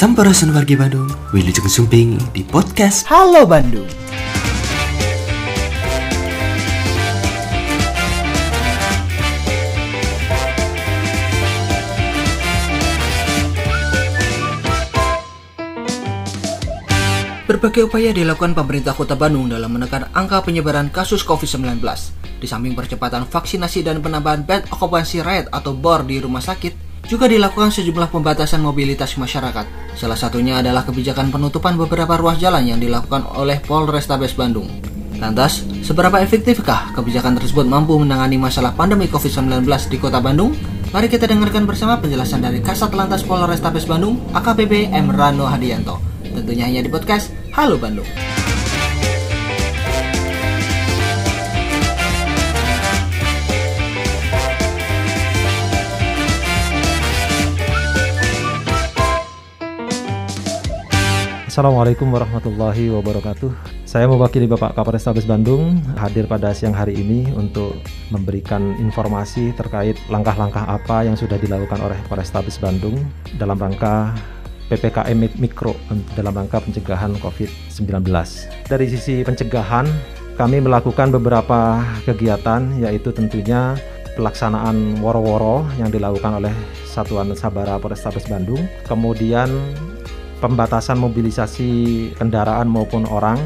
Sampurasun wargi Bandung, Wilujeng Sumping di podcast Halo Bandung. Berbagai upaya dilakukan pemerintah Kota Bandung dalam menekan angka penyebaran kasus COVID-19. Di samping percepatan vaksinasi dan penambahan bed occupancy rate atau BOR di rumah sakit, juga dilakukan sejumlah pembatasan mobilitas masyarakat. Salah satunya adalah kebijakan penutupan beberapa ruas jalan yang dilakukan oleh Polrestabes Bandung. Lantas, seberapa efektifkah kebijakan tersebut mampu menangani masalah pandemi COVID-19 di Kota Bandung? Mari kita dengarkan bersama penjelasan dari Kasat Lantas Polrestabes Bandung, AKBP M. Rano Hadianto. Tentunya hanya di podcast Halo Bandung. Assalamualaikum warahmatullahi wabarakatuh. Saya mewakili Bapak Kapolres Tabes Bandung hadir pada siang hari ini untuk memberikan informasi terkait langkah-langkah apa yang sudah dilakukan oleh Polrestabes Bandung dalam rangka PPKM Mikro dalam rangka pencegahan COVID-19. Dari sisi pencegahan, kami melakukan beberapa kegiatan yaitu tentunya pelaksanaan woro-woro yang dilakukan oleh Satuan Sabara Polrestabes Bandung, kemudian pembatasan mobilisasi kendaraan maupun orang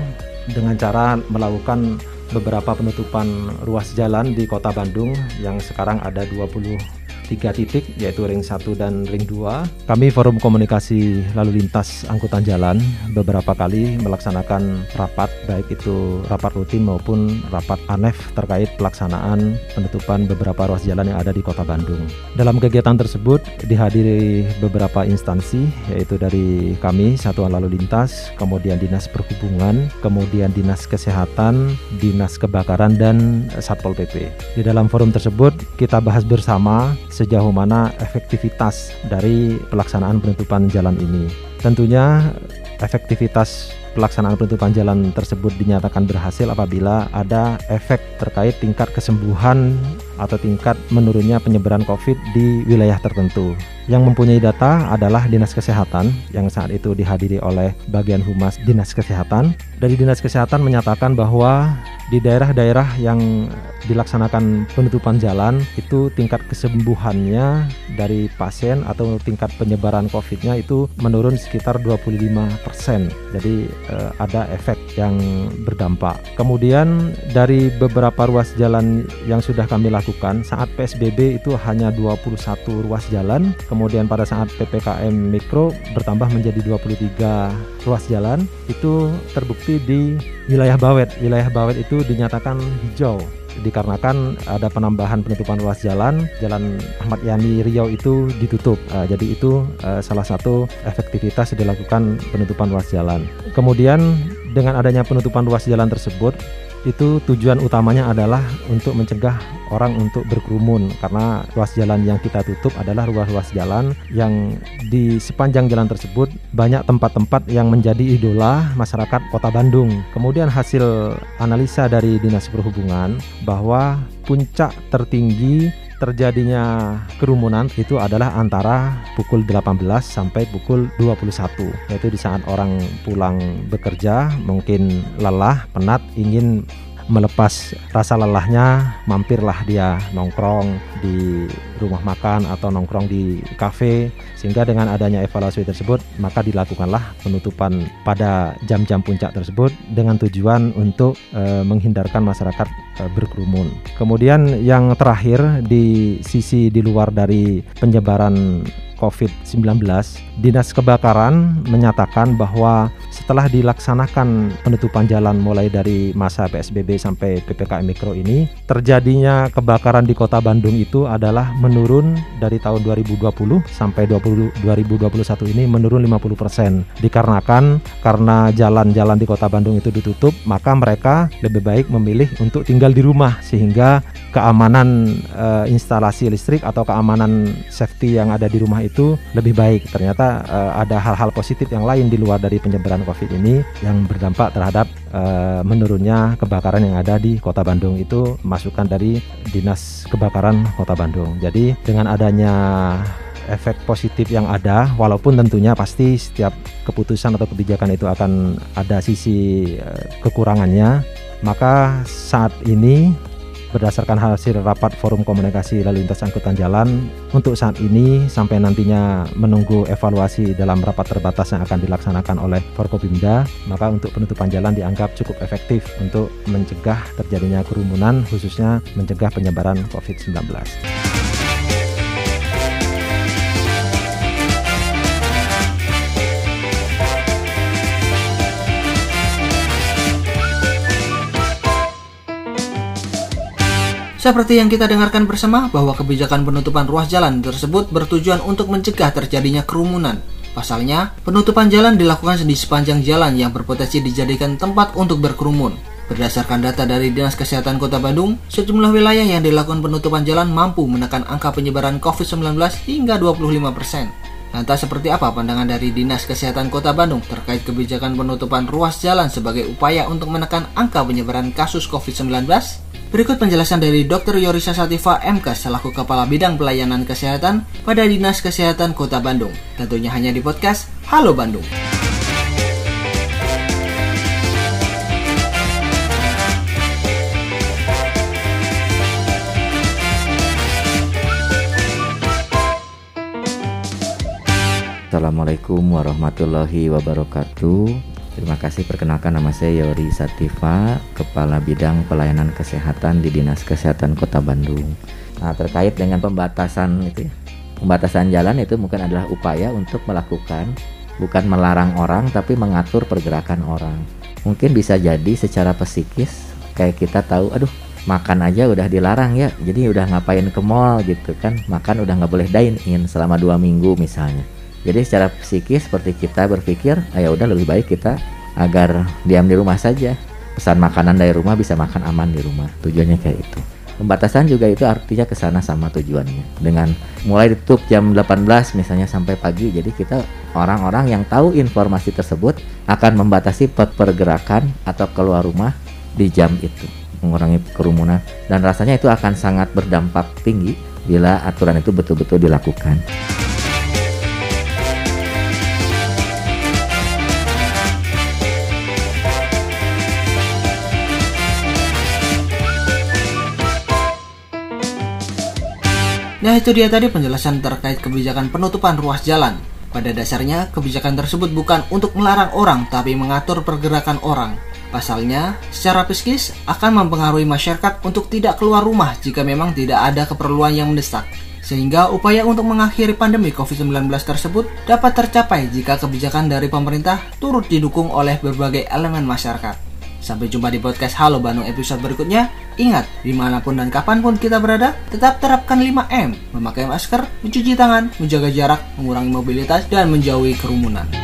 dengan cara melakukan beberapa penutupan ruas jalan di Kota Bandung yang sekarang ada 20 tiga titik yaitu ring 1 dan ring 2. Kami forum komunikasi lalu lintas angkutan jalan beberapa kali melaksanakan rapat baik itu rapat rutin maupun rapat ANEF terkait pelaksanaan penutupan beberapa ruas jalan yang ada di Kota Bandung. Dalam kegiatan tersebut dihadiri beberapa instansi yaitu dari kami Satuan Lalu Lintas, kemudian Dinas Perhubungan, kemudian Dinas Kesehatan, Dinas Kebakaran dan Satpol PP. Di dalam forum tersebut kita bahas bersama sejauh mana efektivitas dari pelaksanaan penutupan jalan ini. Tentunya efektivitas pelaksanaan penutupan jalan tersebut dinyatakan berhasil apabila ada efek terkait tingkat kesembuhan atau tingkat menurunnya penyebaran COVID di wilayah tertentu. Yang mempunyai data adalah Dinas Kesehatan yang saat itu dihadiri oleh bagian humas Dinas Kesehatan. Dari Dinas Kesehatan menyatakan bahwa di daerah-daerah yang dilaksanakan penutupan jalan itu tingkat kesembuhannya dari pasien atau tingkat penyebaran COVID-nya itu menurun sekitar 25%. Jadi eh, ada efek yang berdampak. Kemudian dari beberapa ruas jalan yang sudah kami lakukan saat PSBB itu hanya 21 ruas jalan kemudian pada saat PPKM Mikro bertambah menjadi 23 ruas jalan itu terbukti di wilayah Bawet. Wilayah Bawet itu dinyatakan hijau dikarenakan ada penambahan penutupan ruas jalan, Jalan Ahmad Yani Riau itu ditutup. Uh, jadi itu uh, salah satu efektivitas dilakukan penutupan ruas jalan. Kemudian dengan adanya penutupan ruas jalan tersebut itu tujuan utamanya adalah untuk mencegah orang untuk berkerumun karena ruas jalan yang kita tutup adalah ruas-ruas jalan yang di sepanjang jalan tersebut banyak tempat-tempat yang menjadi idola masyarakat Kota Bandung. Kemudian hasil analisa dari Dinas Perhubungan bahwa puncak tertinggi terjadinya kerumunan itu adalah antara pukul 18 sampai pukul 21 yaitu di saat orang pulang bekerja mungkin lelah penat ingin melepas rasa lelahnya mampirlah dia nongkrong di rumah makan atau nongkrong di kafe sehingga dengan adanya evaluasi tersebut maka dilakukanlah penutupan pada jam-jam puncak tersebut dengan tujuan untuk e, menghindarkan masyarakat e, berkerumun. Kemudian yang terakhir di sisi di luar dari penyebaran COVID-19, Dinas Kebakaran menyatakan bahwa setelah dilaksanakan penutupan jalan mulai dari masa PSBB sampai PPKM Mikro ini, terjadinya kebakaran di Kota Bandung itu adalah menurun dari tahun 2020 sampai 20, 2021 ini menurun 50% dikarenakan karena jalan-jalan di Kota Bandung itu ditutup, maka mereka lebih baik memilih untuk tinggal di rumah sehingga keamanan e, instalasi listrik atau keamanan safety yang ada di rumah itu lebih baik. Ternyata uh, ada hal-hal positif yang lain di luar dari penyebaran COVID ini yang berdampak terhadap uh, menurunnya kebakaran yang ada di Kota Bandung itu masukan dari Dinas Kebakaran Kota Bandung. Jadi dengan adanya efek positif yang ada walaupun tentunya pasti setiap keputusan atau kebijakan itu akan ada sisi eh, kekurangannya maka saat ini berdasarkan hasil rapat forum komunikasi lalu lintas angkutan jalan untuk saat ini sampai nantinya menunggu evaluasi dalam rapat terbatas yang akan dilaksanakan oleh Forkopimda maka untuk penutupan jalan dianggap cukup efektif untuk mencegah terjadinya kerumunan khususnya mencegah penyebaran COVID-19. Seperti yang kita dengarkan bersama bahwa kebijakan penutupan ruas jalan tersebut bertujuan untuk mencegah terjadinya kerumunan. Pasalnya, penutupan jalan dilakukan di sepanjang jalan yang berpotensi dijadikan tempat untuk berkerumun. Berdasarkan data dari Dinas Kesehatan Kota Bandung, sejumlah wilayah yang dilakukan penutupan jalan mampu menekan angka penyebaran COVID-19 hingga 25%. Lantas seperti apa pandangan dari Dinas Kesehatan Kota Bandung terkait kebijakan penutupan ruas jalan sebagai upaya untuk menekan angka penyebaran kasus COVID-19? Berikut penjelasan dari Dr. Yorisa Sativa MK selaku Kepala Bidang Pelayanan Kesehatan pada Dinas Kesehatan Kota Bandung. Tentunya hanya di podcast Halo Bandung. Assalamualaikum warahmatullahi wabarakatuh Terima kasih perkenalkan nama saya Yori Sativa, Kepala Bidang Pelayanan Kesehatan di Dinas Kesehatan Kota Bandung. Nah, terkait dengan pembatasan itu ya. Pembatasan jalan itu mungkin adalah upaya untuk melakukan bukan melarang orang tapi mengatur pergerakan orang. Mungkin bisa jadi secara psikis kayak kita tahu aduh makan aja udah dilarang ya jadi udah ngapain ke mall gitu kan makan udah nggak boleh dine in selama dua minggu misalnya jadi secara psikis seperti kita berpikir, ah, ya udah lebih baik kita agar diam di rumah saja. Pesan makanan dari rumah bisa makan aman di rumah. Tujuannya kayak itu. Pembatasan juga itu artinya ke sana sama tujuannya. Dengan mulai ditutup jam 18 misalnya sampai pagi. Jadi kita orang-orang yang tahu informasi tersebut akan membatasi pergerakan atau keluar rumah di jam itu. Mengurangi kerumunan dan rasanya itu akan sangat berdampak tinggi bila aturan itu betul-betul dilakukan. Nah itu dia tadi penjelasan terkait kebijakan penutupan ruas jalan. Pada dasarnya, kebijakan tersebut bukan untuk melarang orang, tapi mengatur pergerakan orang. Pasalnya, secara psikis akan mempengaruhi masyarakat untuk tidak keluar rumah jika memang tidak ada keperluan yang mendesak. Sehingga upaya untuk mengakhiri pandemi COVID-19 tersebut dapat tercapai jika kebijakan dari pemerintah turut didukung oleh berbagai elemen masyarakat. Sampai jumpa di podcast Halo Bandung episode berikutnya. Ingat, di mana pun dan kapan pun kita berada, tetap terapkan 5M. Memakai masker, mencuci tangan, menjaga jarak, mengurangi mobilitas, dan menjauhi kerumunan.